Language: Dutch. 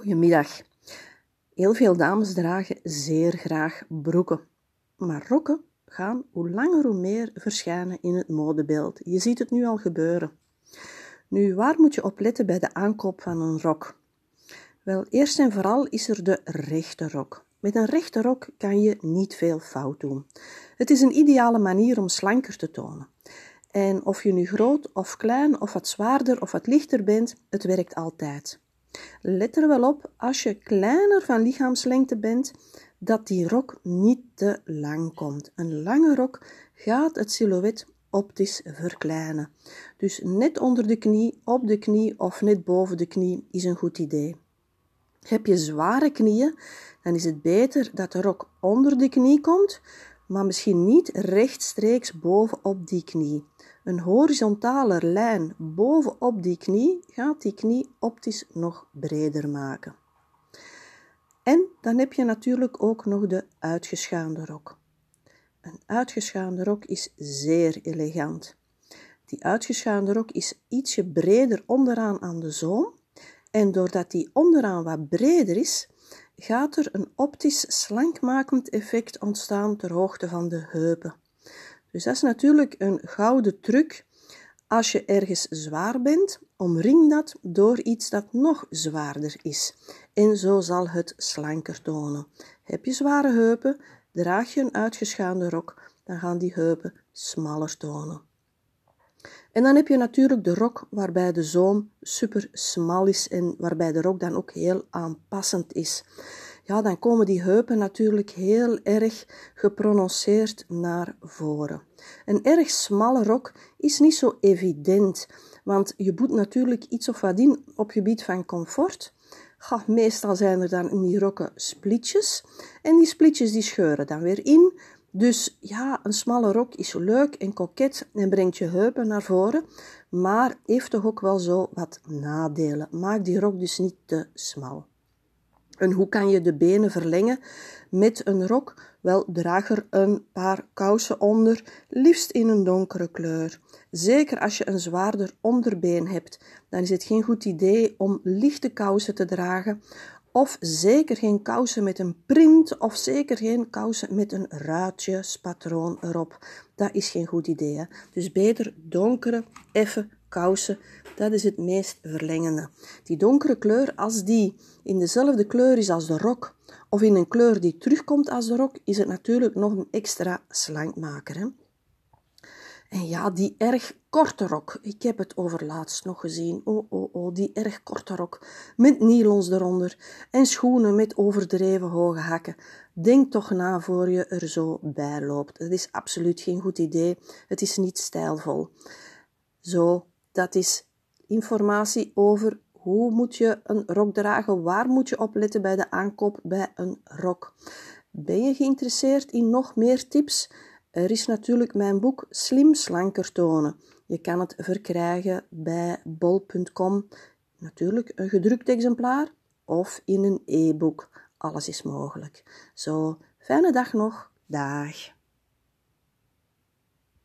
Goedemiddag. Heel veel dames dragen zeer graag broeken. Maar rokken gaan hoe langer hoe meer verschijnen in het modebeeld. Je ziet het nu al gebeuren. Nu, waar moet je op letten bij de aankoop van een rok? Wel, eerst en vooral is er de rechte rok. Met een rechte rok kan je niet veel fout doen. Het is een ideale manier om slanker te tonen. En of je nu groot of klein of wat zwaarder of wat lichter bent, het werkt altijd. Let er wel op, als je kleiner van lichaamslengte bent, dat die rok niet te lang komt. Een lange rok gaat het silhouet optisch verkleinen. Dus net onder de knie, op de knie of net boven de knie is een goed idee. Heb je zware knieën, dan is het beter dat de rok onder de knie komt, maar misschien niet rechtstreeks bovenop die knie. Een horizontale lijn bovenop die knie gaat die knie optisch nog breder maken. En dan heb je natuurlijk ook nog de uitgeschaande rok. Een uitgeschaande rok is zeer elegant. Die uitgeschaande rok is ietsje breder onderaan aan de zoom en doordat die onderaan wat breder is, gaat er een optisch slankmakend effect ontstaan ter hoogte van de heupen. Dus dat is natuurlijk een gouden truc. Als je ergens zwaar bent, omring dat door iets dat nog zwaarder is. En zo zal het slanker tonen. Heb je zware heupen, draag je een uitgeschaande rok, dan gaan die heupen smaller tonen. En dan heb je natuurlijk de rok waarbij de zoom super smal is en waarbij de rok dan ook heel aanpassend is ja, dan komen die heupen natuurlijk heel erg geprononceerd naar voren. Een erg smalle rok is niet zo evident, want je boet natuurlijk iets of wat in op gebied van comfort. Ga, meestal zijn er dan in die rokken splitjes en die splitjes die scheuren dan weer in. Dus ja, een smalle rok is leuk en koket en brengt je heupen naar voren, maar heeft toch ook wel zo wat nadelen. Maak die rok dus niet te smal. En hoe kan je de benen verlengen met een rok? Wel, draag er een paar kousen onder, liefst in een donkere kleur. Zeker als je een zwaarder onderbeen hebt, dan is het geen goed idee om lichte kousen te dragen. Of zeker geen kousen met een print, of zeker geen kousen met een ruitjespatroon erop. Dat is geen goed idee. Dus beter donkere, effe kousen, dat is het meest verlengende. Die donkere kleur, als die in dezelfde kleur is als de rok, of in een kleur die terugkomt als de rok, is het natuurlijk nog een extra slankmaker. Hè? En ja, die erg korte rok. Ik heb het overlaatst nog gezien. Oh, oh, oh, die erg korte rok. Met nylons eronder. En schoenen met overdreven hoge hakken. Denk toch na voor je er zo bij loopt. Het is absoluut geen goed idee. Het is niet stijlvol. Zo dat is informatie over hoe moet je een rok dragen, waar moet je op letten bij de aankoop bij een rok. Ben je geïnteresseerd in nog meer tips? Er is natuurlijk mijn boek Slim Slanker Tonen. Je kan het verkrijgen bij bol.com. Natuurlijk een gedrukt exemplaar of in een e-book. Alles is mogelijk. Zo, fijne dag nog. Dag.